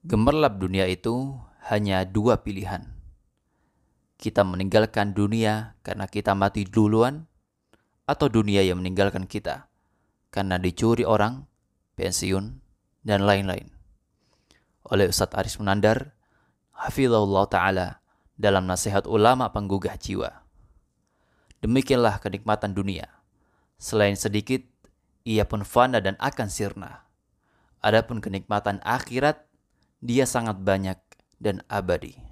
Gemerlap dunia itu hanya dua pilihan. Kita meninggalkan dunia karena kita mati duluan, atau dunia yang meninggalkan kita karena dicuri orang, pensiun, dan lain-lain. Oleh Ustadz Aris Munandar, Hafizahullah Ta'ala dalam nasihat ulama penggugah jiwa. Demikianlah kenikmatan dunia. Selain sedikit, ia pun fana dan akan sirna. Adapun kenikmatan akhirat, dia sangat banyak dan abadi.